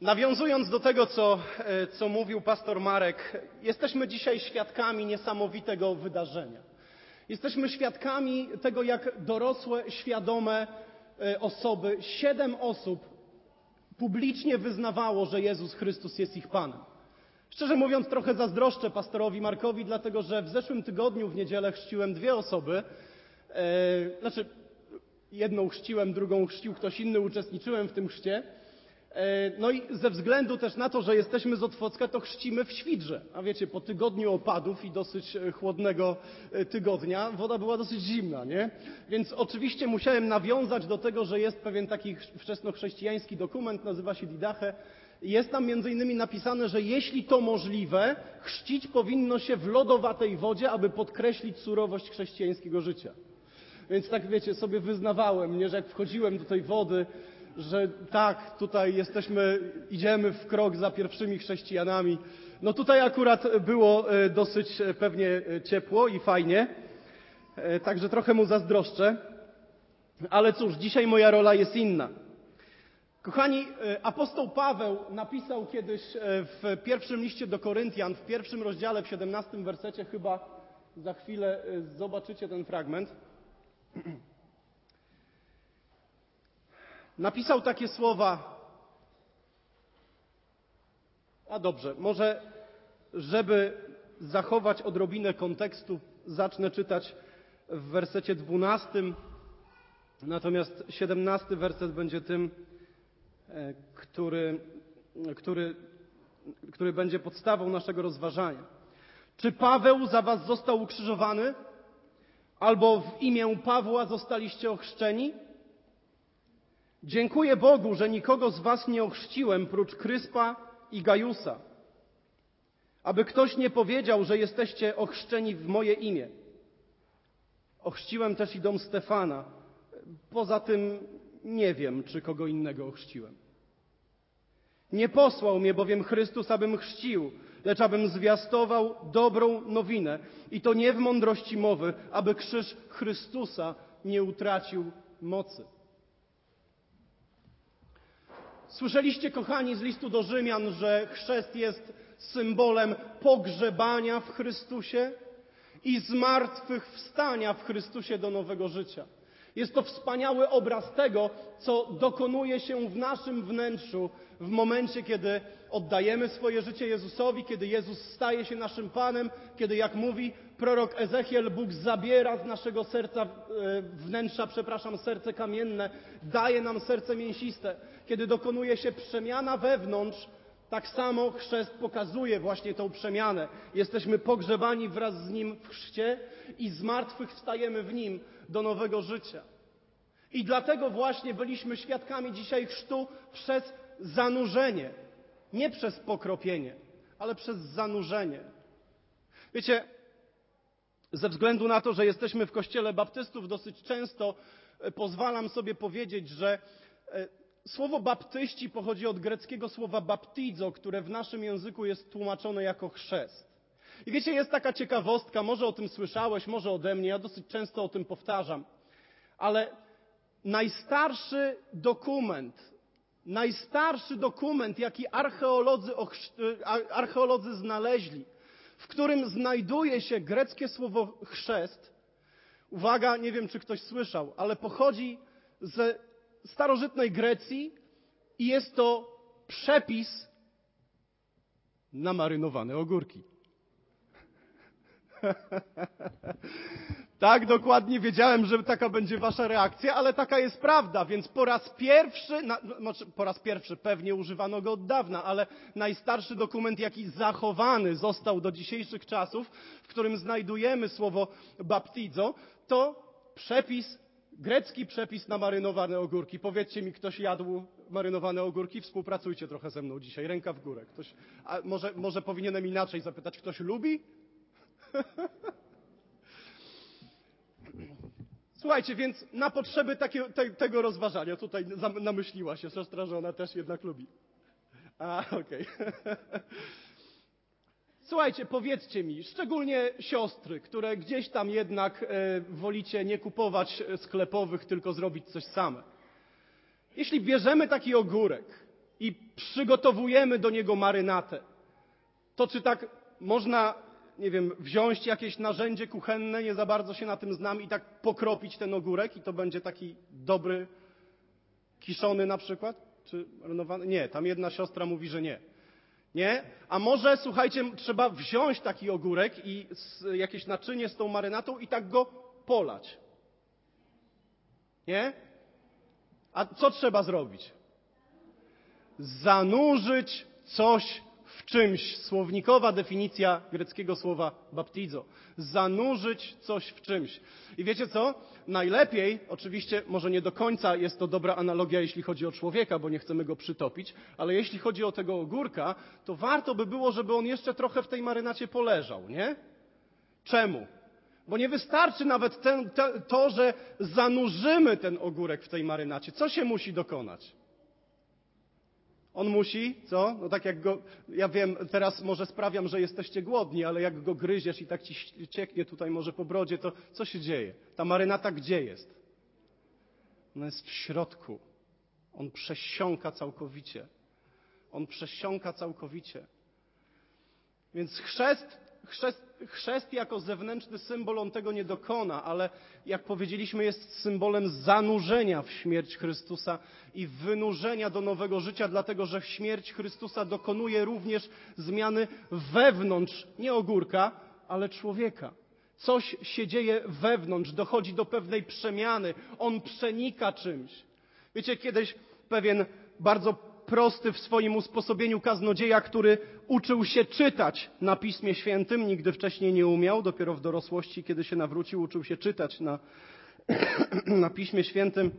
Nawiązując do tego, co, e, co mówił pastor Marek, jesteśmy dzisiaj świadkami niesamowitego wydarzenia. Jesteśmy świadkami tego, jak dorosłe, świadome e, osoby, siedem osób publicznie wyznawało, że Jezus Chrystus jest ich Panem. Szczerze mówiąc, trochę zazdroszczę pastorowi Markowi, dlatego że w zeszłym tygodniu w niedzielę chrzciłem dwie osoby. E, znaczy, jedną chrzciłem, drugą chrzcił ktoś inny, uczestniczyłem w tym chrzcie. E, no i ze względu też na to, że jesteśmy z Otwocka, to chrzcimy w Świdrze. A wiecie, po tygodniu opadów i dosyć e, chłodnego e, tygodnia woda była dosyć zimna, nie? Więc oczywiście musiałem nawiązać do tego, że jest pewien taki wczesnochrześcijański dokument, nazywa się Didache. Jest tam między innymi napisane, że jeśli to możliwe, chrzcić powinno się w lodowatej wodzie, aby podkreślić surowość chrześcijańskiego życia. Więc tak wiecie, sobie wyznawałem, nie, że jak wchodziłem do tej wody, że tak, tutaj jesteśmy, idziemy w krok za pierwszymi chrześcijanami. No tutaj akurat było e, dosyć e, pewnie e, ciepło i fajnie, także trochę mu zazdroszczę. Ale cóż, dzisiaj moja rola jest inna. Kochani, apostoł Paweł napisał kiedyś w pierwszym liście do Koryntian, w pierwszym rozdziale, w 17 wersecie, chyba za chwilę zobaczycie ten fragment. napisał takie słowa. A dobrze, może żeby zachować odrobinę kontekstu, zacznę czytać w wersecie dwunastym, natomiast siedemnasty werset będzie tym, e, który, który, który będzie podstawą naszego rozważania. Czy Paweł za was został ukrzyżowany? Albo w imię Pawła zostaliście ochrzczeni? Dziękuję Bogu, że nikogo z was nie ochrzciłem prócz Kryspa i Gajusa, aby ktoś nie powiedział, że jesteście ochrzczeni w moje imię. Ochrzciłem też i dom Stefana. Poza tym nie wiem, czy kogo innego ochrzciłem. Nie posłał mnie bowiem Chrystus, abym chrzcił, lecz abym zwiastował dobrą nowinę. I to nie w mądrości mowy, aby krzyż Chrystusa nie utracił mocy. Słyszeliście, kochani, z listu do Rzymian, że chrzest jest symbolem pogrzebania w Chrystusie i zmartwychwstania w Chrystusie do nowego życia. Jest to wspaniały obraz tego, co dokonuje się w naszym wnętrzu w momencie, kiedy oddajemy swoje życie Jezusowi, kiedy Jezus staje się naszym Panem, kiedy, jak mówi prorok Ezechiel, Bóg zabiera z naszego serca, e, wnętrza, przepraszam, serce kamienne, daje nam serce mięsiste. Kiedy dokonuje się przemiana wewnątrz, tak samo chrzest pokazuje właśnie tą przemianę. Jesteśmy pogrzebani wraz z Nim w chrzcie i z martwych wstajemy w Nim do nowego życia. I dlatego właśnie byliśmy świadkami dzisiaj chrztu przez zanurzenie. Nie przez pokropienie, ale przez zanurzenie. Wiecie, ze względu na to, że jesteśmy w kościele baptystów, dosyć często e, pozwalam sobie powiedzieć, że e, słowo baptyści pochodzi od greckiego słowa baptizo, które w naszym języku jest tłumaczone jako chrzest. I wiecie, jest taka ciekawostka, może o tym słyszałeś, może ode mnie, ja dosyć często o tym powtarzam, ale najstarszy dokument, najstarszy dokument, jaki archeolodzy, archeolodzy znaleźli, w którym znajduje się greckie słowo chrzest, uwaga, nie wiem czy ktoś słyszał, ale pochodzi ze starożytnej Grecji i jest to przepis na marynowane ogórki. Tak, dokładnie wiedziałem, że taka będzie wasza reakcja, ale taka jest prawda, więc po raz pierwszy, na, znaczy po raz pierwszy pewnie używano go od dawna, ale najstarszy dokument, jaki zachowany został do dzisiejszych czasów, w którym znajdujemy słowo baptizo, to przepis, grecki przepis na marynowane ogórki. Powiedzcie mi, ktoś jadł marynowane ogórki? Współpracujcie trochę ze mną dzisiaj, ręka w górę. Ktoś, może, może powinienem inaczej zapytać, ktoś lubi? Słuchajcie, więc na potrzeby takie, te, tego rozważania, tutaj namyśliła się siostra, że ona też jednak lubi. A, okej. Okay. Słuchajcie, powiedzcie mi, szczególnie siostry, które gdzieś tam jednak e, wolicie nie kupować sklepowych, tylko zrobić coś same. Jeśli bierzemy taki ogórek i przygotowujemy do niego marynatę, to czy tak można, nie wiem, wziąć jakieś narzędzie kuchenne, nie za bardzo się na tym znam, i tak pokropić ten ogórek i to będzie taki dobry, kiszony na przykład? Czy marynowany? Nie, tam jedna siostra mówi, że nie. Nie? A może, słuchajcie, trzeba wziąć taki ogórek i jakieś naczynie z tą marynatą i tak go polać. Nie? A co trzeba zrobić? Zanurzyć coś w czymś. Słownikowa definicja greckiego słowa baptizo. Zanurzyć coś w czymś. I wiecie co? Najlepiej, oczywiście, może nie do końca jest to dobra analogia, jeśli chodzi o człowieka, bo nie chcemy go przytopić, ale jeśli chodzi o tego ogórka, to warto by było, żeby on jeszcze trochę w tej marynacie poleżał, nie? Czemu? Bo nie wystarczy nawet ten, te, to, że zanurzymy ten ogórek w tej marynacie. Co się musi dokonać? On musi, co? No tak jak go, ja wiem, teraz może sprawiam, że jesteście głodni, ale jak go gryziesz i tak ci cieknie tutaj może po brodzie, to co się dzieje? Ta marynata gdzie jest? Ona jest w środku. On przesiąka całkowicie. On przesiąka całkowicie. Więc chrzest chrzest, chrzest jako zewnętrzny symbol on tego nie dokona, ale jak powiedzieliśmy, jest symbolem zanurzenia w śmierć Chrystusa i wynurzenia do nowego życia, dlatego że śmierć Chrystusa dokonuje również zmiany wewnątrz, nie ogórka, ale człowieka. Coś się dzieje wewnątrz, dochodzi do pewnej przemiany, on przenika czymś. Wiecie, kiedyś pewien bardzo prosty w swoim usposobieniu kaznodzieja, który uczył się czytać na Pismie Świętym, nigdy wcześniej nie umiał, dopiero w dorosłości, kiedy się nawrócił, uczył się czytać na, na Piśmie Świętym.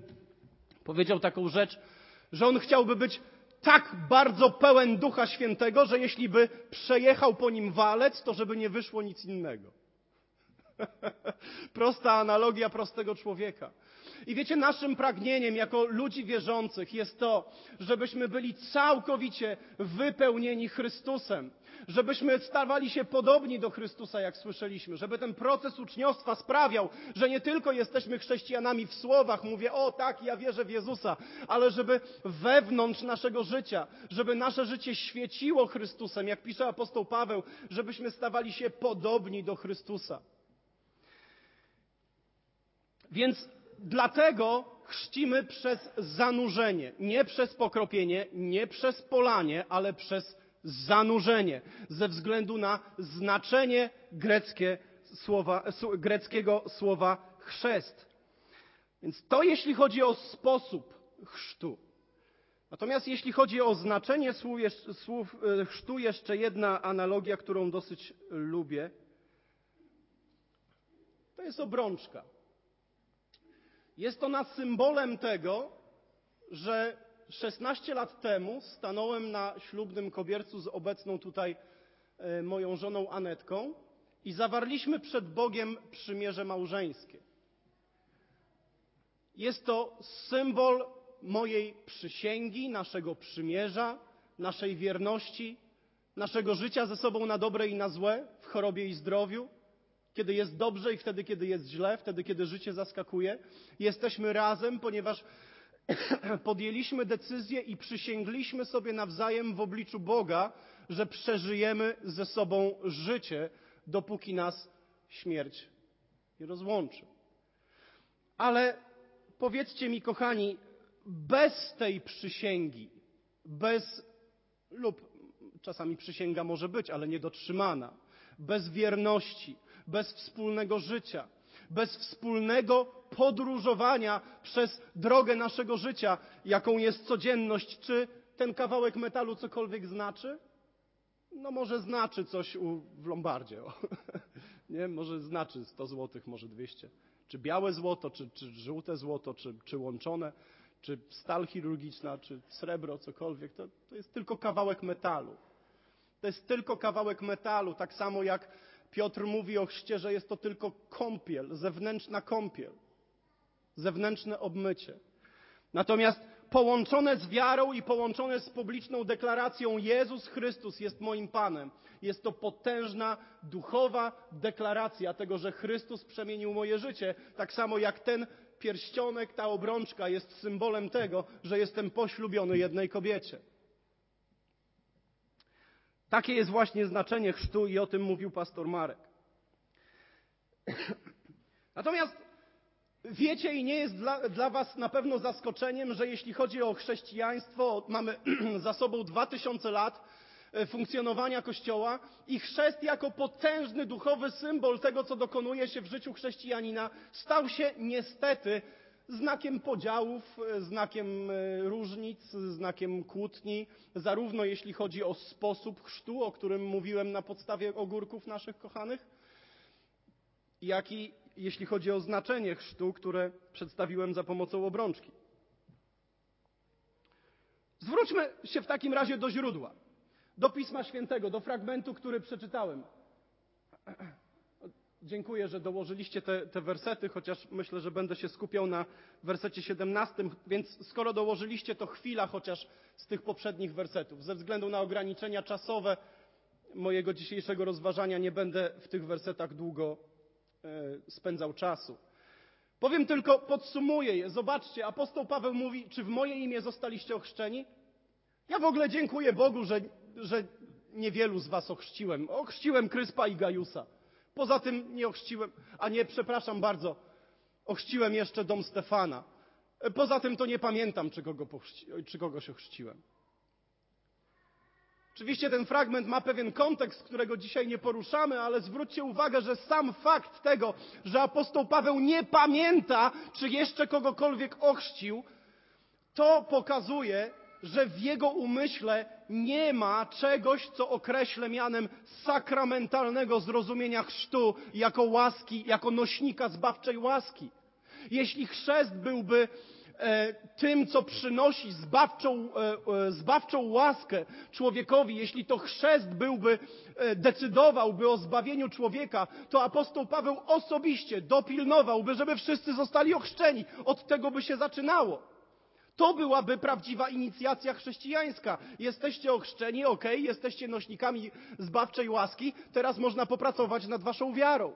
Powiedział taką rzecz, że on chciałby być tak bardzo pełen Ducha Świętego, że jeśli by przejechał po nim walec, to żeby nie wyszło nic innego. Prosta analogia prostego człowieka. I wiecie, naszym pragnieniem jako ludzi wierzących jest to, żebyśmy byli całkowicie wypełnieni Chrystusem. Żebyśmy stawali się podobni do Chrystusa, jak słyszeliśmy. Żeby ten proces uczniostwa sprawiał, że nie tylko jesteśmy chrześcijanami w słowach, mówię, o tak, ja wierzę w Jezusa, ale żeby wewnątrz naszego życia, żeby nasze życie świeciło Chrystusem, jak pisze apostoł Paweł, żebyśmy stawali się podobni do Chrystusa. Więc dlatego chrzcimy przez zanurzenie, nie przez pokropienie, nie przez polanie, ale przez zanurzenie, ze względu na znaczenie greckie słowa, greckiego słowa chrzest. Więc to jeśli chodzi o sposób chrztu. Natomiast jeśli chodzi o znaczenie słów, e, chrztu, jeszcze jedna analogia, którą dosyć lubię. To jest obrączka. Jest ona symbolem tego, że 16 lat temu stanąłem na ślubnym kobiercu z obecną tutaj e, moją żoną Anetką i zawarliśmy przed Bogiem przymierze małżeńskie. Jest to symbol mojej przysięgi, naszego przymierza, naszej wierności, naszego życia ze sobą na dobre i na złe, w chorobie i zdrowiu kiedy jest dobrze i wtedy, kiedy jest źle, wtedy, kiedy życie zaskakuje. Jesteśmy razem, ponieważ podjęliśmy decyzję i przysięgliśmy sobie nawzajem w obliczu Boga, że przeżyjemy ze sobą życie, dopóki nas śmierć nie rozłączy. Ale powiedzcie mi, kochani, bez tej przysięgi, bez lub czasami przysięga może być, ale niedotrzymana, bez wierności, bez wspólnego życia, bez wspólnego podróżowania przez drogę naszego życia, jaką jest codzienność. Czy ten kawałek metalu cokolwiek znaczy? No może znaczy coś u, w Lombardzie. O. Nie? Może znaczy 100 zł, może 200. Czy białe złoto, czy, czy żółte złoto, czy, czy łączone, czy stal chirurgiczna, czy srebro, cokolwiek. To, to jest tylko kawałek metalu. To jest tylko kawałek metalu, tak samo jak Piotr mówi o chrzcie, że jest to tylko kąpiel, zewnętrzna kąpiel, zewnętrzne obmycie. Natomiast połączone z wiarą i połączone z publiczną deklaracją Jezus Chrystus jest moim Panem. Jest to potężna, duchowa deklaracja tego, że Chrystus przemienił moje życie, tak samo jak ten pierścionek, ta obrączka jest symbolem tego, że jestem poślubiony jednej kobiecie. Takie jest właśnie znaczenie chrztu i o tym mówił pastor Marek. Natomiast wiecie i nie jest dla, dla Was na pewno zaskoczeniem, że jeśli chodzi o chrześcijaństwo, mamy za sobą 2000 lat e, funkcjonowania Kościoła i chrzest jako potężny duchowy symbol tego, co dokonuje się w życiu chrześcijanina, stał się niestety znakiem podziałów, e, znakiem e, różnic, znakiem kłótni, zarówno jeśli chodzi o sposób chrztu, o którym mówiłem na podstawie ogórków naszych kochanych, jak i jeśli chodzi o znaczenie chrztu, które przedstawiłem za pomocą obrączki. Zwróćmy się w takim razie do źródła, do Pisma Świętego, do fragmentu, który przeczytałem. Dziękuję, że dołożyliście te, te, wersety, chociaż myślę, że będę się skupiał na wersecie 17, więc skoro dołożyliście, to chwila chociaż z tych poprzednich wersetów. Ze względu na ograniczenia czasowe mojego dzisiejszego rozważania nie będę w tych wersetach długo e, spędzał czasu. Powiem tylko, podsumuję je. Zobaczcie, apostoł Paweł mówi, czy w moje imię zostaliście ochrzczeni? Ja w ogóle dziękuję Bogu, że, że niewielu z was ochrzciłem. Ochrzciłem Kryspa i Gajusa. Poza tym nie ochrzciłem, a nie, przepraszam bardzo, ochrzciłem jeszcze dom Stefana. Poza tym to nie pamiętam, czy, kogo pochrzci, czy kogoś ochrzciłem. Oczywiście ten fragment ma pewien kontekst, którego dzisiaj nie poruszamy, ale zwróćcie uwagę, że sam fakt tego, że apostoł Paweł nie pamięta, czy jeszcze kogokolwiek ochrzcił, to pokazuje, że w jego umyśle nie ma czegoś, co określę mianem sakramentalnego zrozumienia chrztu jako łaski, jako nośnika zbawczej łaski. Jeśli chrzest byłby e, tym, co przynosi zbawczą, e, e, zbawczą łaskę człowiekowi, jeśli to chrzest byłby, decydowałby o zbawieniu człowieka, to apostoł Paweł osobiście dopilnowałby, żeby wszyscy zostali ochrzczeni. Od tego by się zaczynało. To byłaby prawdziwa inicjacja chrześcijańska. Jesteście ochrzczeni, ok, jesteście nośnikami zbawczej łaski, teraz można popracować nad waszą wiarą.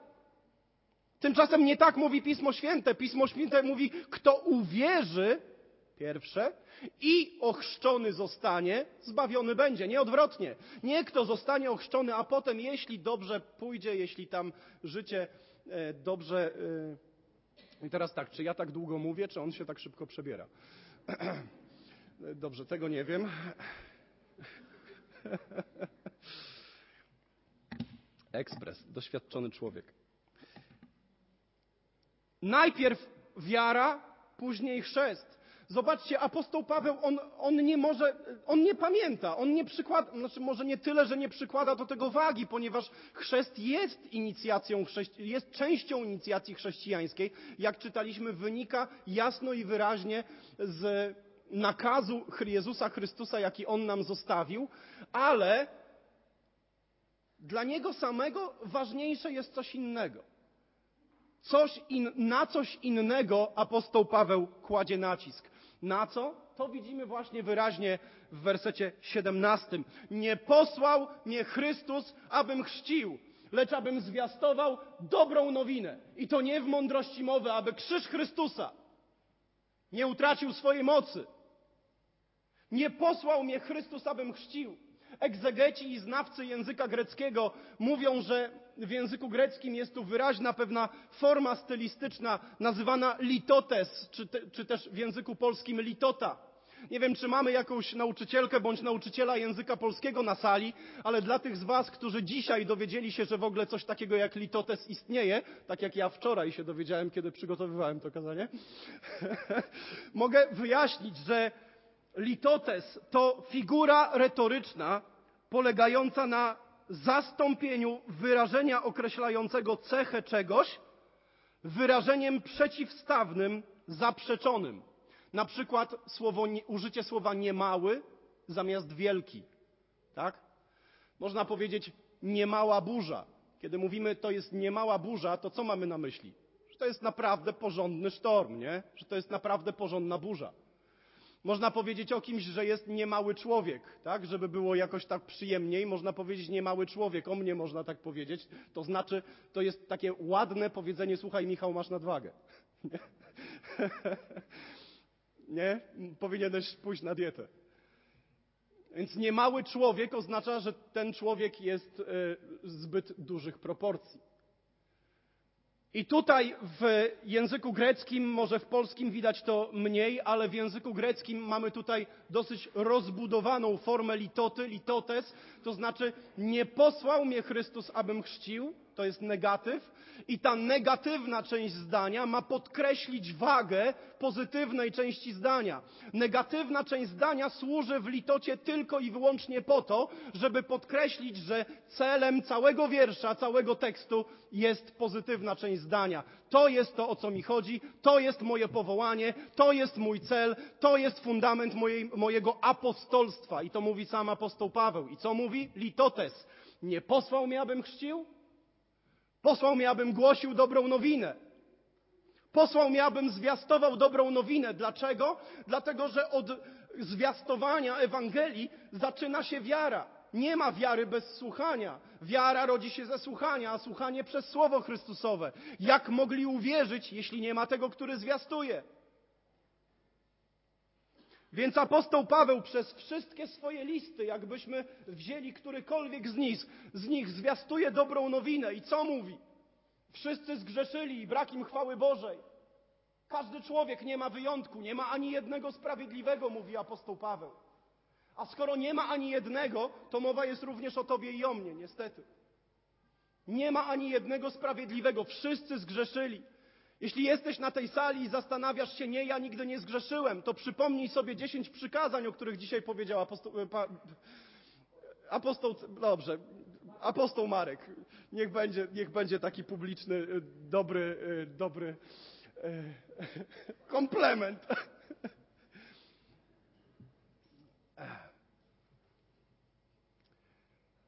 Tymczasem nie tak mówi Pismo Święte. Pismo Święte mówi, kto uwierzy, pierwsze, i ochrzczony zostanie, zbawiony będzie. Nie odwrotnie. Nie kto zostanie ochrzczony, a potem, jeśli dobrze pójdzie, jeśli tam życie e, dobrze. E, I teraz tak, czy ja tak długo mówię, czy on się tak szybko przebiera? Dobrze, tego nie wiem. Ekspres, doświadczony człowiek. Najpierw wiara, później chrzest. Zobaczcie, apostoł Paweł, on, on nie może, on nie pamięta, on nie przykłada, znaczy może nie tyle, że nie przykłada do tego wagi, ponieważ chrzest jest inicjacją, jest częścią inicjacji chrześcijańskiej. Jak czytaliśmy, wynika jasno i wyraźnie z nakazu Jezusa Chrystusa, jaki On nam zostawił, ale dla Niego samego ważniejsze jest coś innego. Coś in, na coś innego apostoł Paweł kładzie nacisk. Na co? To widzimy właśnie wyraźnie w wersecie 17. Nie posłał mnie Chrystus, abym chrzcił, lecz abym zwiastował dobrą nowinę. I to nie w mądrości mowy, aby krzyż Chrystusa nie utracił swojej mocy. Nie posłał mnie Chrystus, abym chrzcił. Egzegeci i znawcy języka greckiego mówią, że w języku greckim jest tu wyraźna pewna forma stylistyczna nazywana litotes, czy, te, czy też w języku polskim litota. Nie wiem, czy mamy jakąś nauczycielkę bądź nauczyciela języka polskiego na sali, ale dla tych z Was, którzy dzisiaj dowiedzieli się, że w ogóle coś takiego jak litotes istnieje, tak jak ja wczoraj się dowiedziałem, kiedy przygotowywałem to kazanie, mogę wyjaśnić, że litotes to figura retoryczna polegająca na zastąpieniu wyrażenia określającego cechę czegoś wyrażeniem przeciwstawnym, zaprzeczonym. Na przykład słowo, użycie słowa niemały zamiast wielki. Tak? Można powiedzieć niemała burza. Kiedy mówimy to jest niemała burza, to co mamy na myśli? Że to jest naprawdę porządny sztorm, nie? Że to jest naprawdę porządna burza. Można powiedzieć o kimś, że jest niemały człowiek, tak? Żeby było jakoś tak przyjemniej, można powiedzieć niemały człowiek. O mnie można tak powiedzieć. To znaczy, to jest takie ładne powiedzenie, słuchaj Michał, masz nadwagę. Nie? nie? Powinieneś pójść na dietę. Więc niemały człowiek oznacza, że ten człowiek jest e, zbyt dużych proporcji. I tutaj w języku greckim, może w polskim widać to mniej, ale w języku greckim mamy tutaj dosyć rozbudowaną formę litoty, litotes, to znaczy nie posłał mnie Chrystus, abym chrzcił, to jest negatyw, i ta negatywna część zdania ma podkreślić wagę pozytywnej części zdania. Negatywna część zdania służy w litocie tylko i wyłącznie po to, żeby podkreślić, że celem całego wiersza, całego tekstu jest pozytywna część zdania. To jest to, o co mi chodzi, to jest moje powołanie, to jest mój cel, to jest fundament mojej, mojego apostolstwa. I to mówi sam apostoł Paweł. I co mówi? Litotes. Nie posłał mnie, abym chrzcił, Posłał mnie, abym głosił dobrą nowinę. Posłał mnie, abym zwiastował dobrą nowinę. Dlaczego? Dlatego, że od zwiastowania Ewangelii zaczyna się wiara. Nie ma wiary bez słuchania. Wiara rodzi się ze słuchania, a słuchanie przez Słowo Chrystusowe. Jak mogli uwierzyć, jeśli nie ma tego, który zwiastuje? Więc apostoł Paweł przez wszystkie swoje listy, jakbyśmy wzięli którykolwiek z nich, z nich zwiastuje dobrą nowinę. I co mówi? Wszyscy zgrzeszyli i brak im chwały Bożej. Każdy człowiek nie ma wyjątku, nie ma ani jednego sprawiedliwego, mówi apostoł Paweł. A skoro nie ma ani jednego, to mowa jest również o tobie i o mnie, niestety. Nie ma ani jednego sprawiedliwego, wszyscy zgrzeszyli. Jeśli jesteś na tej sali i zastanawiasz się, nie, ja nigdy nie zgrzeszyłem, to przypomnij sobie dziesięć przykazań, o których dzisiaj powiedział apostoł, e, pa, apostoł dobrze, apostoł Marek. Niech będzie, niech będzie taki publiczny, e, dobry, e, dobry komplement.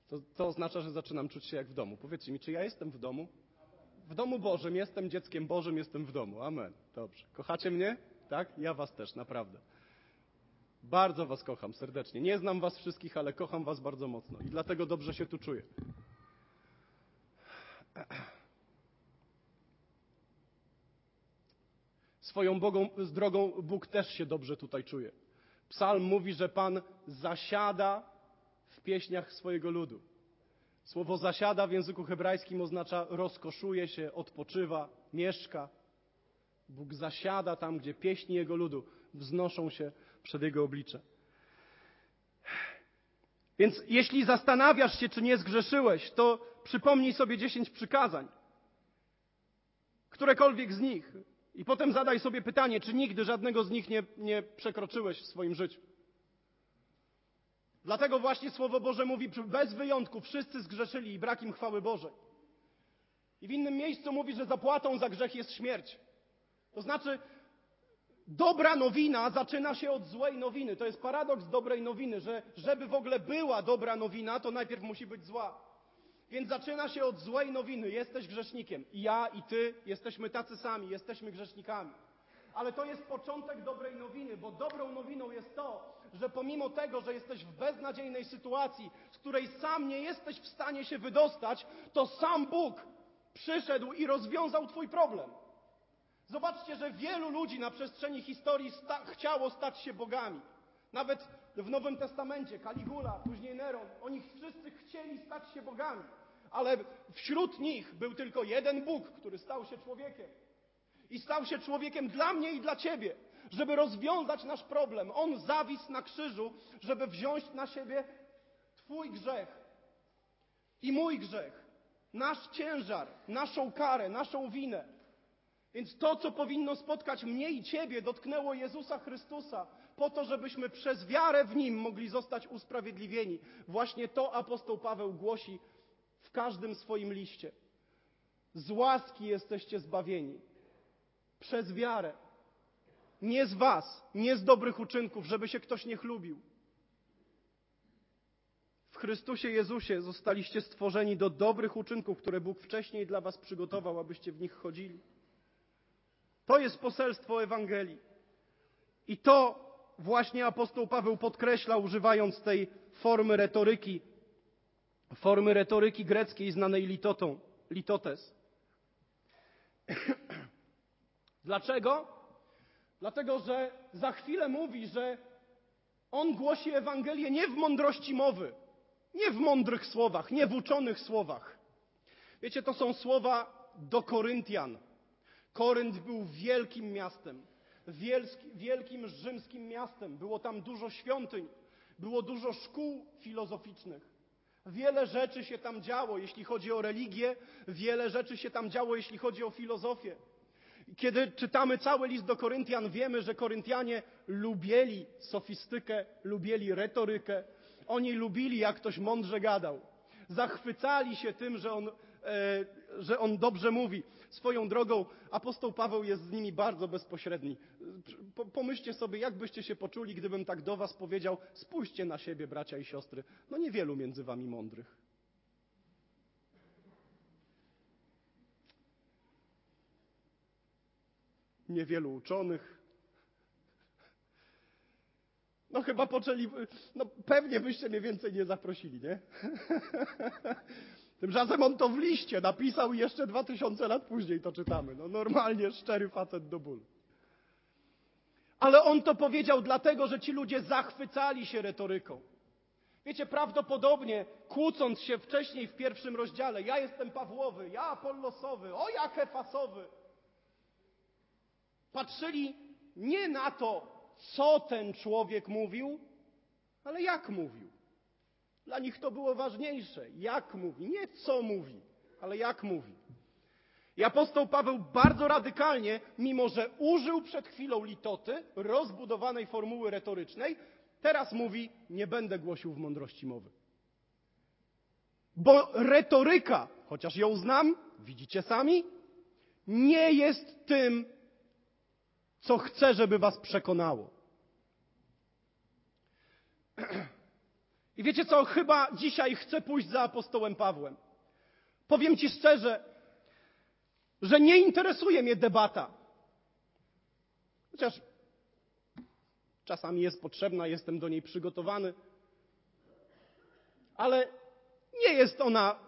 To, to oznacza, że zaczynam czuć się jak w domu. Powiedzcie mi, czy ja jestem w domu? W domu Bożym, jestem dzieckiem Bożym, jestem w domu. Amen. Dobrze. Kochacie mnie? Tak? Ja was też, naprawdę. Bardzo was kocham serdecznie. Nie znam was wszystkich, ale kocham was bardzo mocno i dlatego dobrze się tu czuję. Swoją Bogą, z drogą Bóg też się dobrze tutaj czuje. Psalm mówi, że Pan zasiada w pieśniach swojego ludu. Słowo zasiada w języku hebrajskim oznacza rozkoszuje się, odpoczywa, mieszka. Bóg zasiada tam, gdzie pieśni Jego ludu wznoszą się przed Jego oblicze. Więc jeśli zastanawiasz się, czy nie zgrzeszyłeś, to przypomnij sobie dziesięć przykazań. Którekolwiek z nich. I potem zadaj sobie pytanie, czy nigdy żadnego z nich nie, nie przekroczyłeś w swoim życiu. Dlatego właśnie Słowo Boże mówi, bez wyjątku wszyscy zgrzeszyli i brak im chwały Bożej. I w innym miejscu mówi, że zapłatą za grzech jest śmierć. To znaczy, dobra nowina zaczyna się od złej nowiny. To jest paradoks dobrej nowiny, że żeby w ogóle była dobra nowina, to najpierw musi być zła. Więc zaczyna się od złej nowiny. Jesteś grzesznikiem. I ja, i ty jesteśmy tacy sami, jesteśmy grzesznikami. Ale to jest początek dobrej nowiny, bo dobrą nowiną jest to, że pomimo tego, że jesteś w beznadziejnej sytuacji, z której sam nie jesteś w stanie się wydostać, to sam Bóg przyszedł i rozwiązał Twój problem. Zobaczcie, że wielu ludzi na przestrzeni historii sta chciało stać się bogami. Nawet w Nowym Testamencie Kaligula, później Neron, oni wszyscy chcieli stać się bogami. Ale wśród nich był tylko jeden Bóg, który stał się człowiekiem. I stał się człowiekiem dla mnie i dla ciebie żeby rozwiązać nasz problem. On zawisł na krzyżu, żeby wziąć na siebie Twój grzech i mój grzech, nasz ciężar, naszą karę, naszą winę. Więc to, co powinno spotkać mnie i Ciebie, dotknęło Jezusa Chrystusa, po to, żebyśmy przez wiarę w Nim mogli zostać usprawiedliwieni. Właśnie to apostoł Paweł głosi w każdym swoim liście. Z łaski jesteście zbawieni. Przez wiarę. Nie z was, nie z dobrych uczynków, żeby się ktoś nie chlubił. W Chrystusie Jezusie zostaliście stworzeni do dobrych uczynków, które Bóg wcześniej dla was przygotował, abyście w nich chodzili. To jest poselstwo Ewangelii. I to właśnie apostoł Paweł podkreśla, używając tej formy retoryki, formy retoryki greckiej znanej litotą, litotes. Dlaczego? Dlatego, że za chwilę mówi, że On głosi Ewangelię nie w mądrości mowy, nie w mądrych słowach, nie w uczonych słowach. Wiecie, to są słowa do Koryntian. Korynt był wielkim miastem, wielkim rzymskim miastem. Było tam dużo świątyń, było dużo szkół filozoficznych. Wiele rzeczy się tam działo, jeśli chodzi o religię, wiele rzeczy się tam działo, jeśli chodzi o filozofię. Kiedy czytamy cały list do Koryntian, wiemy, że Koryntianie lubili sofistykę, lubili retorykę. Oni lubili, jak ktoś mądrze gadał. Zachwycali się tym, że on, e, że on dobrze mówi. Swoją drogą apostoł Paweł jest z nimi bardzo bezpośredni. Pomyślcie sobie, jak byście się poczuli, gdybym tak do was powiedział: spójrzcie na siebie, bracia i siostry. No niewielu między wami mądrych. Niewielu uczonych. No chyba poczęli, no pewnie byście mnie więcej nie zaprosili, nie? Tymczasem on to w liście napisał i jeszcze dwa tysiące lat później to czytamy. No normalnie szczery facet do bólu. Ale on to powiedział dlatego, że ci ludzie zachwycali się retoryką. Wiecie, prawdopodobnie kłócąc się wcześniej w pierwszym rozdziale, ja jestem Pawłowy, ja Apollosowy, o ja Kefasowy, patrzyli nie na to, co ten człowiek mówił, ale jak mówił. Dla nich to było ważniejsze. Jak mówi? Nie co mówi, ale jak mówi. I apostoł Paweł bardzo radykalnie, mimo że użył przed chwilą litoty, rozbudowanej formuły retorycznej, teraz mówi: Nie będę głosił w mądrości mowy. Bo retoryka, chociaż ją znam, widzicie sami, nie jest tym, co chcę, żeby was przekonało. I wiecie co? Chyba dzisiaj chcę pójść za apostołem Pawłem. Powiem Ci szczerze, że nie interesuje mnie debata. Chociaż czasami jest potrzebna, jestem do niej przygotowany. Ale nie jest ona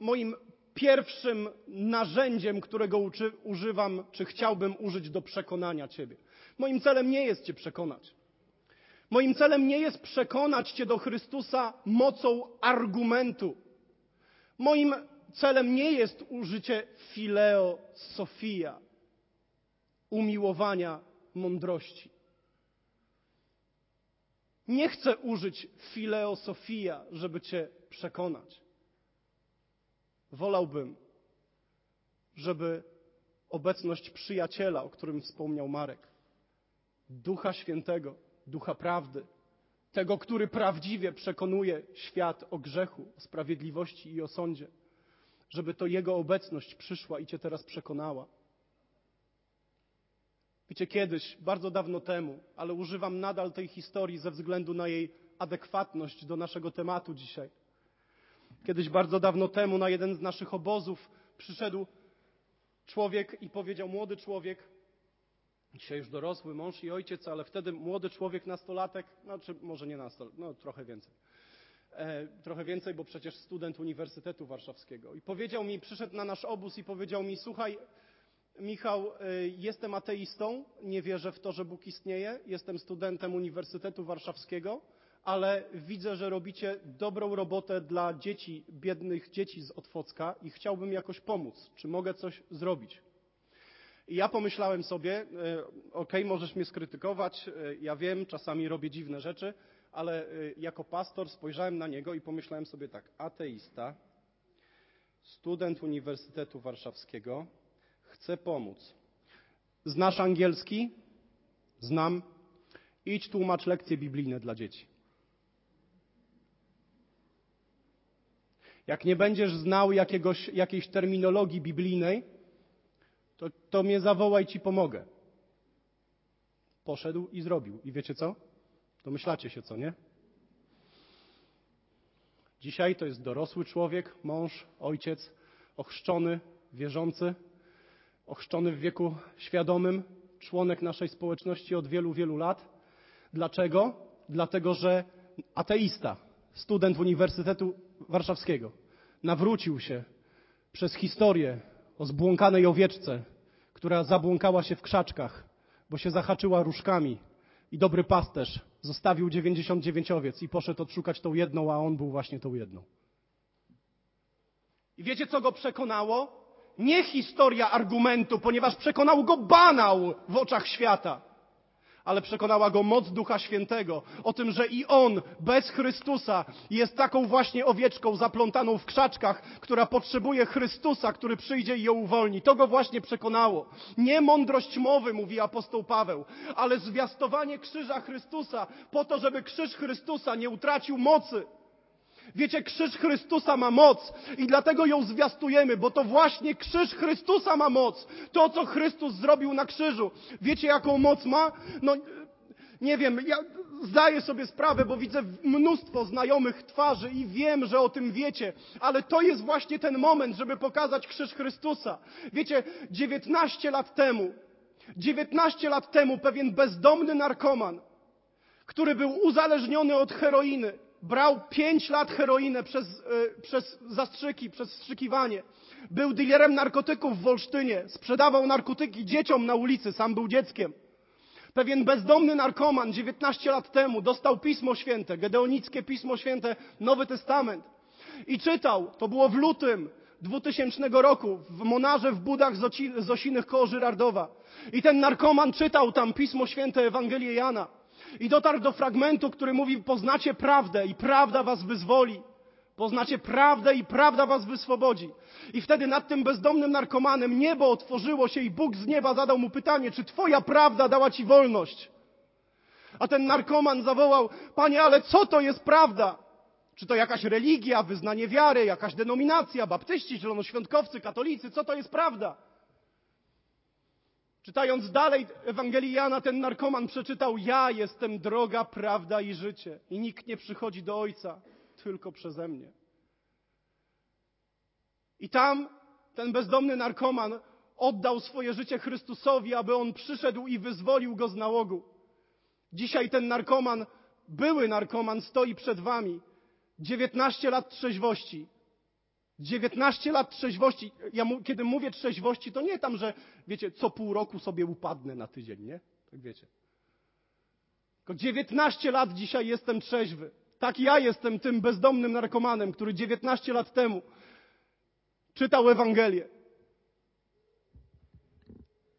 moim pierwszym narzędziem, którego uczy, używam, czy chciałbym użyć do przekonania Ciebie. Moim celem nie jest Cię przekonać. Moim celem nie jest przekonać Cię do Chrystusa mocą argumentu. Moim celem nie jest użycie fileo sofia, umiłowania mądrości. Nie chcę użyć fileo sofia, żeby Cię przekonać. Wolałbym, żeby obecność przyjaciela, o którym wspomniał Marek, Ducha Świętego, Ducha Prawdy, tego, który prawdziwie przekonuje świat o grzechu, o sprawiedliwości i o sądzie, żeby to Jego obecność przyszła i Cię teraz przekonała. Wiecie, kiedyś, bardzo dawno temu, ale używam nadal tej historii ze względu na jej adekwatność do naszego tematu dzisiaj. Kiedyś, bardzo dawno temu, na jeden z naszych obozów przyszedł człowiek i powiedział, młody człowiek, Dzisiaj już dorosły mąż i ojciec, ale wtedy młody człowiek, nastolatek, no czy może nie nastolatek, no trochę więcej. E, trochę więcej, bo przecież student Uniwersytetu Warszawskiego. I powiedział mi, przyszedł na nasz obóz i powiedział mi, słuchaj, Michał, e, jestem ateistą, nie wierzę w to, że Bóg istnieje, jestem studentem Uniwersytetu Warszawskiego, ale widzę, że robicie dobrą robotę dla dzieci, biednych dzieci z Otwocka i chciałbym jakoś pomóc. Czy mogę coś zrobić? I ja pomyślałem sobie, e, ok, możesz mnie skrytykować, e, ja wiem, czasami robię dziwne rzeczy, ale e, jako pastor spojrzałem na niego i pomyślałem sobie tak, ateista, student Uniwersytetu Warszawskiego, chce pomóc. Znasz angielski? Znam. Idź tłumacz lekcje biblijne dla dzieci. Jak nie będziesz znał jakiegoś, jakiejś terminologii biblijnej, to, to mnie zawołaj, ci pomogę. Poszedł i zrobił. I wiecie co? Domyślacie się co, nie? Dzisiaj to jest dorosły człowiek, mąż, ojciec, ochrzczony, wierzący, ochrzczony w wieku świadomym, członek naszej społeczności od wielu, wielu lat. Dlaczego? Dlatego, że ateista, student Uniwersytetu Warszawskiego, nawrócił się przez historię o zbłąkanej owieczce, która zabłąkała się w krzaczkach, bo się zahaczyła różkami i dobry pasterz Zostawił 99 owiec i poszedł odszukać tą jedną, a on był właśnie tą jedną. I wiecie, co go przekonało? Nie historia argumentu, ponieważ przekonał go banał w oczach świata ale przekonała go moc Ducha Świętego o tym, że i on bez Chrystusa jest taką właśnie owieczką zaplątaną w krzaczkach, która potrzebuje Chrystusa, który przyjdzie i ją uwolni. To go właśnie przekonało. Nie mądrość mowy, mówi apostoł Paweł, ale zwiastowanie krzyża Chrystusa po to, żeby krzyż Chrystusa nie utracił mocy. Wiecie, krzyż Chrystusa ma moc i dlatego ją zwiastujemy, bo to właśnie krzyż Chrystusa ma moc. To, co Chrystus zrobił na krzyżu. Wiecie, jaką moc ma? No, nie wiem, ja zdaję sobie sprawę, bo widzę mnóstwo znajomych twarzy i wiem, że o tym wiecie, ale to jest właśnie ten moment, żeby pokazać krzyż Chrystusa. Wiecie, 19 lat temu, 19 lat temu pewien bezdomny narkoman, który był uzależniony od heroiny, brał pięć lat heroinę przez, e, przez zastrzyki, przez wstrzykiwanie. Był dealerem narkotyków w Wolsztynie. Sprzedawał narkotyki dzieciom na ulicy. Sam był dzieckiem. Pewien bezdomny narkoman 19 lat temu dostał Pismo Święte, Gedeonickie Pismo Święte, Nowy Testament. I czytał, to było w lutym 2000 roku, w Monarze w Budach Zosinych koło Żyrardowa. I ten narkoman czytał tam Pismo Święte Ewangelię Jana. I dotarł do fragmentu, który mówi: Poznacie prawdę i prawda was wyzwoli. Poznacie prawdę i prawda was wyswobodzi. I wtedy nad tym bezdomnym narkomanem niebo otworzyło się i Bóg z nieba zadał mu pytanie, czy twoja prawda dała ci wolność? A ten narkoman zawołał, panie, ale co to jest prawda? Czy to jakaś religia, wyznanie wiary, jakaś denominacja, baptyści, zielonoświątkowcy, katolicy, co to jest prawda? Czytając dalej Ewangelii Jana, ten narkoman przeczytał: Ja jestem droga, prawda i życie. I nikt nie przychodzi do Ojca tylko przeze mnie. I tam ten bezdomny narkoman oddał swoje życie Chrystusowi, aby on przyszedł i wyzwolił go z nałogu. Dzisiaj ten narkoman, były narkoman, stoi przed wami. 19 lat trzeźwości, 19 lat trzeźwości. Ja mu, kiedy mówię trzeźwości, to nie tam, że wiecie, co pół roku sobie upadnę na tydzień, nie? Tak wiecie. Tylko 19 lat dzisiaj jestem trzeźwy. Tak ja jestem tym bezdomnym narkomanem, który 19 lat temu czytał Ewangelię.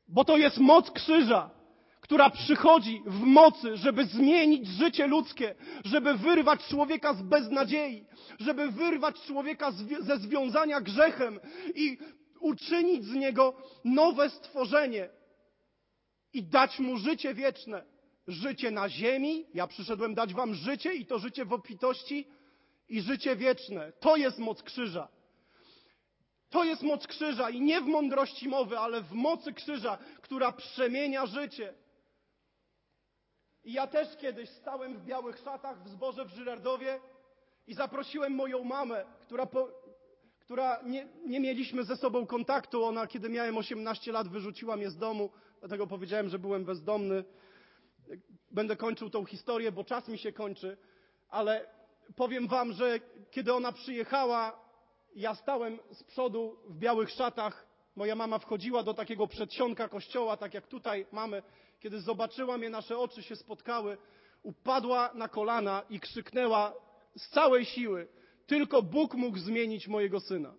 Bo to jest moc krzyża która przychodzi w mocy, żeby zmienić życie ludzkie, żeby wyrwać człowieka z beznadziei, żeby wyrwać człowieka ze związania grzechem i uczynić z niego nowe stworzenie i dać mu życie wieczne. Życie na ziemi, ja przyszedłem dać wam życie i to życie w obfitości i życie wieczne. To jest moc krzyża. To jest moc krzyża i nie w mądrości mowy, ale w mocy krzyża, która przemienia życie. I ja też kiedyś stałem w białych szatach w zborze w Żyrardowie i zaprosiłem moją mamę, która, po, która nie, nie mieliśmy ze sobą kontaktu. Ona, kiedy miałem 18 lat, wyrzuciła mnie z domu, dlatego powiedziałem, że byłem bezdomny. Będę kończył tą historię, bo czas mi się kończy, ale powiem wam, że kiedy ona przyjechała, ja stałem z przodu w białych szatach. Moja mama wchodziła do takiego przedsionka kościoła, tak jak tutaj mamy kiedy zobaczyła mnie, nasze oczy się spotkały, upadła na kolana i krzyknęła z całej siły: Tylko Bóg mógł zmienić mojego syna.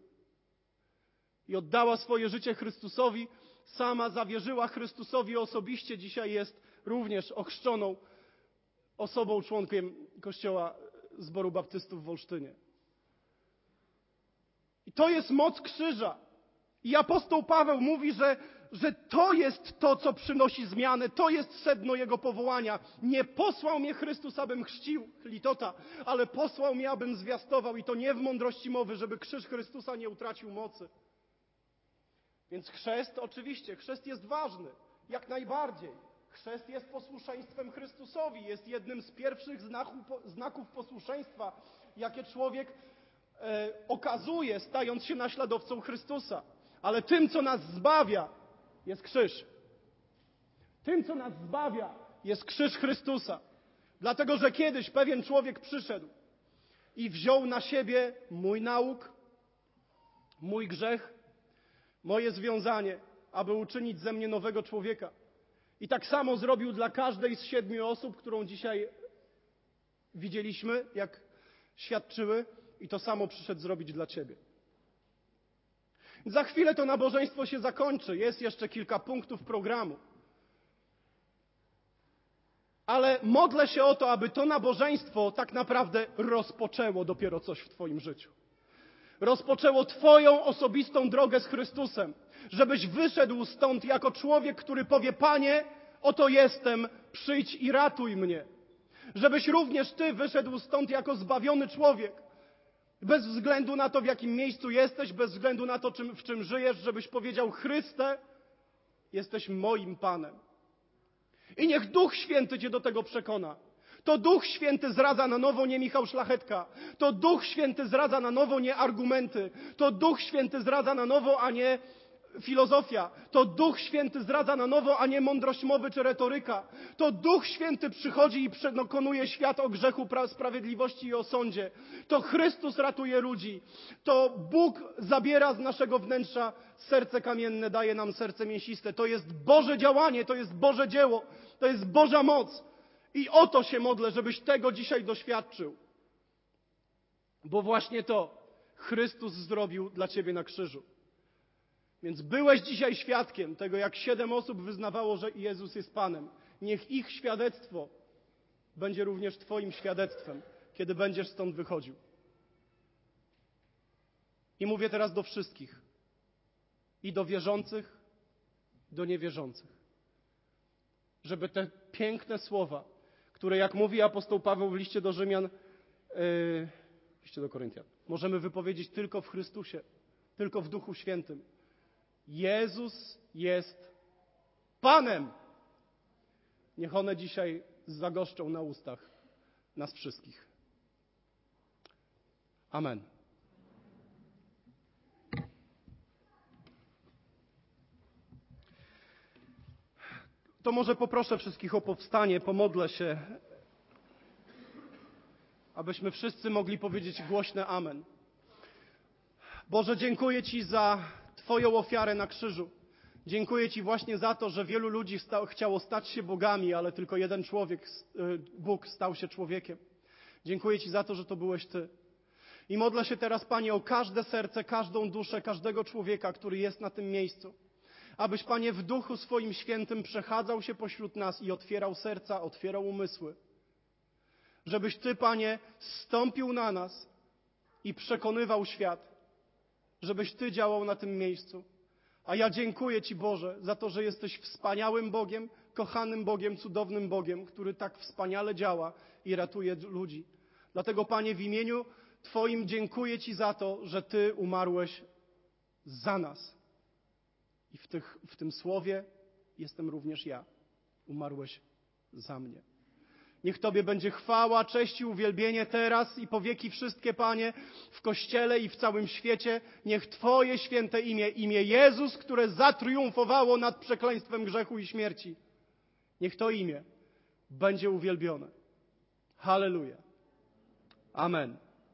I oddała swoje życie Chrystusowi, sama zawierzyła Chrystusowi osobiście, dzisiaj jest również ochrzczoną osobą, członkiem Kościoła Zboru Baptystów w Wolsztynie. I to jest moc krzyża. I apostoł Paweł mówi, że że to jest to, co przynosi zmianę, to jest sedno Jego powołania. Nie posłał mnie Chrystus, abym chrzcił litota, ale posłał mnie, abym zwiastował i to nie w mądrości mowy, żeby krzyż Chrystusa nie utracił mocy. Więc chrzest, oczywiście, chrzest jest ważny, jak najbardziej. Chrzest jest posłuszeństwem Chrystusowi, jest jednym z pierwszych znaków, posłuszeństwa, jakie człowiek e, okazuje, stając się naśladowcą Chrystusa. Ale tym, co nas zbawia, jest krzyż. Tym, co nas zbawia, jest krzyż Chrystusa. Dlatego, że kiedyś pewien człowiek przyszedł i wziął na siebie mój nauk, mój grzech, moje związanie, aby uczynić ze mnie nowego człowieka. I tak samo zrobił dla każdej z siedmiu osób, którą dzisiaj widzieliśmy, jak świadczyły, i to samo przyszedł zrobić dla Ciebie. Za chwilę to nabożeństwo się zakończy. Jest jeszcze kilka punktów programu. Ale modlę się o to, aby to nabożeństwo tak naprawdę rozpoczęło dopiero coś w Twoim życiu. Rozpoczęło Twoją osobistą drogę z Chrystusem. Żebyś wyszedł stąd jako człowiek, który powie: Panie, oto jestem, przyjdź i ratuj mnie. Żebyś również Ty wyszedł stąd jako zbawiony człowiek. Bez względu na to, w jakim miejscu jesteś, bez względu na to, czym, w czym żyjesz, żebyś powiedział: Chryste, jesteś moim Panem. I niech Duch Święty Cię do tego przekona. To Duch Święty zradza na nowo nie Michał Szlachetka. To Duch Święty zradza na nowo nie argumenty. To Duch Święty zradza na nowo, a nie filozofia. To Duch Święty zdradza na nowo, a nie mądrość mowy czy retoryka. To Duch Święty przychodzi i przekonuje świat o grzechu, sprawiedliwości i o sądzie. To Chrystus ratuje ludzi. To Bóg zabiera z naszego wnętrza serce kamienne, daje nam serce mięsiste. To jest Boże działanie, to jest Boże dzieło, to jest Boża moc. I o to się modlę, żebyś tego dzisiaj doświadczył. Bo właśnie to Chrystus zrobił dla Ciebie na krzyżu. Więc byłeś dzisiaj świadkiem tego, jak siedem osób wyznawało, że Jezus jest Panem. Niech ich świadectwo będzie również Twoim świadectwem, kiedy będziesz stąd wychodził. I mówię teraz do wszystkich. I do wierzących, do niewierzących. Żeby te piękne słowa, które, jak mówi apostoł Paweł w liście do Rzymian, yy, liście do Koryntian, możemy wypowiedzieć tylko w Chrystusie, tylko w Duchu Świętym. Jezus jest Panem. Niech one dzisiaj zagoszczą na ustach nas wszystkich. Amen. To może poproszę wszystkich o powstanie, pomodlę się, abyśmy wszyscy mogli powiedzieć głośne Amen. Boże, dziękuję Ci za Twoją ofiarę na krzyżu. Dziękuję Ci właśnie za to, że wielu ludzi chciało stać się bogami, ale tylko jeden człowiek, y, Bóg, stał się człowiekiem. Dziękuję Ci za to, że to byłeś Ty. I modlę się teraz, Panie, o każde serce, każdą duszę, każdego człowieka, który jest na tym miejscu. Abyś, Panie, w duchu swoim świętym przechadzał się pośród nas i otwierał serca, otwierał umysły. Żebyś Ty, Panie, stąpił na nas i przekonywał świat żebyś Ty działał na tym miejscu. A ja dziękuję Ci, Boże, za to, że jesteś wspaniałym Bogiem, kochanym Bogiem, cudownym Bogiem, który tak wspaniale działa i ratuje ludzi. Dlatego, Panie, w imieniu Twoim dziękuję Ci za to, że Ty umarłeś za nas. I w, tych, w tym słowie jestem również ja. Umarłeś za mnie. Niech Tobie będzie chwała, cześć i uwielbienie teraz i po wieki wszystkie, Panie, w Kościele i w całym świecie. Niech Twoje święte imię, imię Jezus, które zatriumfowało nad przekleństwem grzechu i śmierci, niech to imię będzie uwielbione. Halleluja. Amen.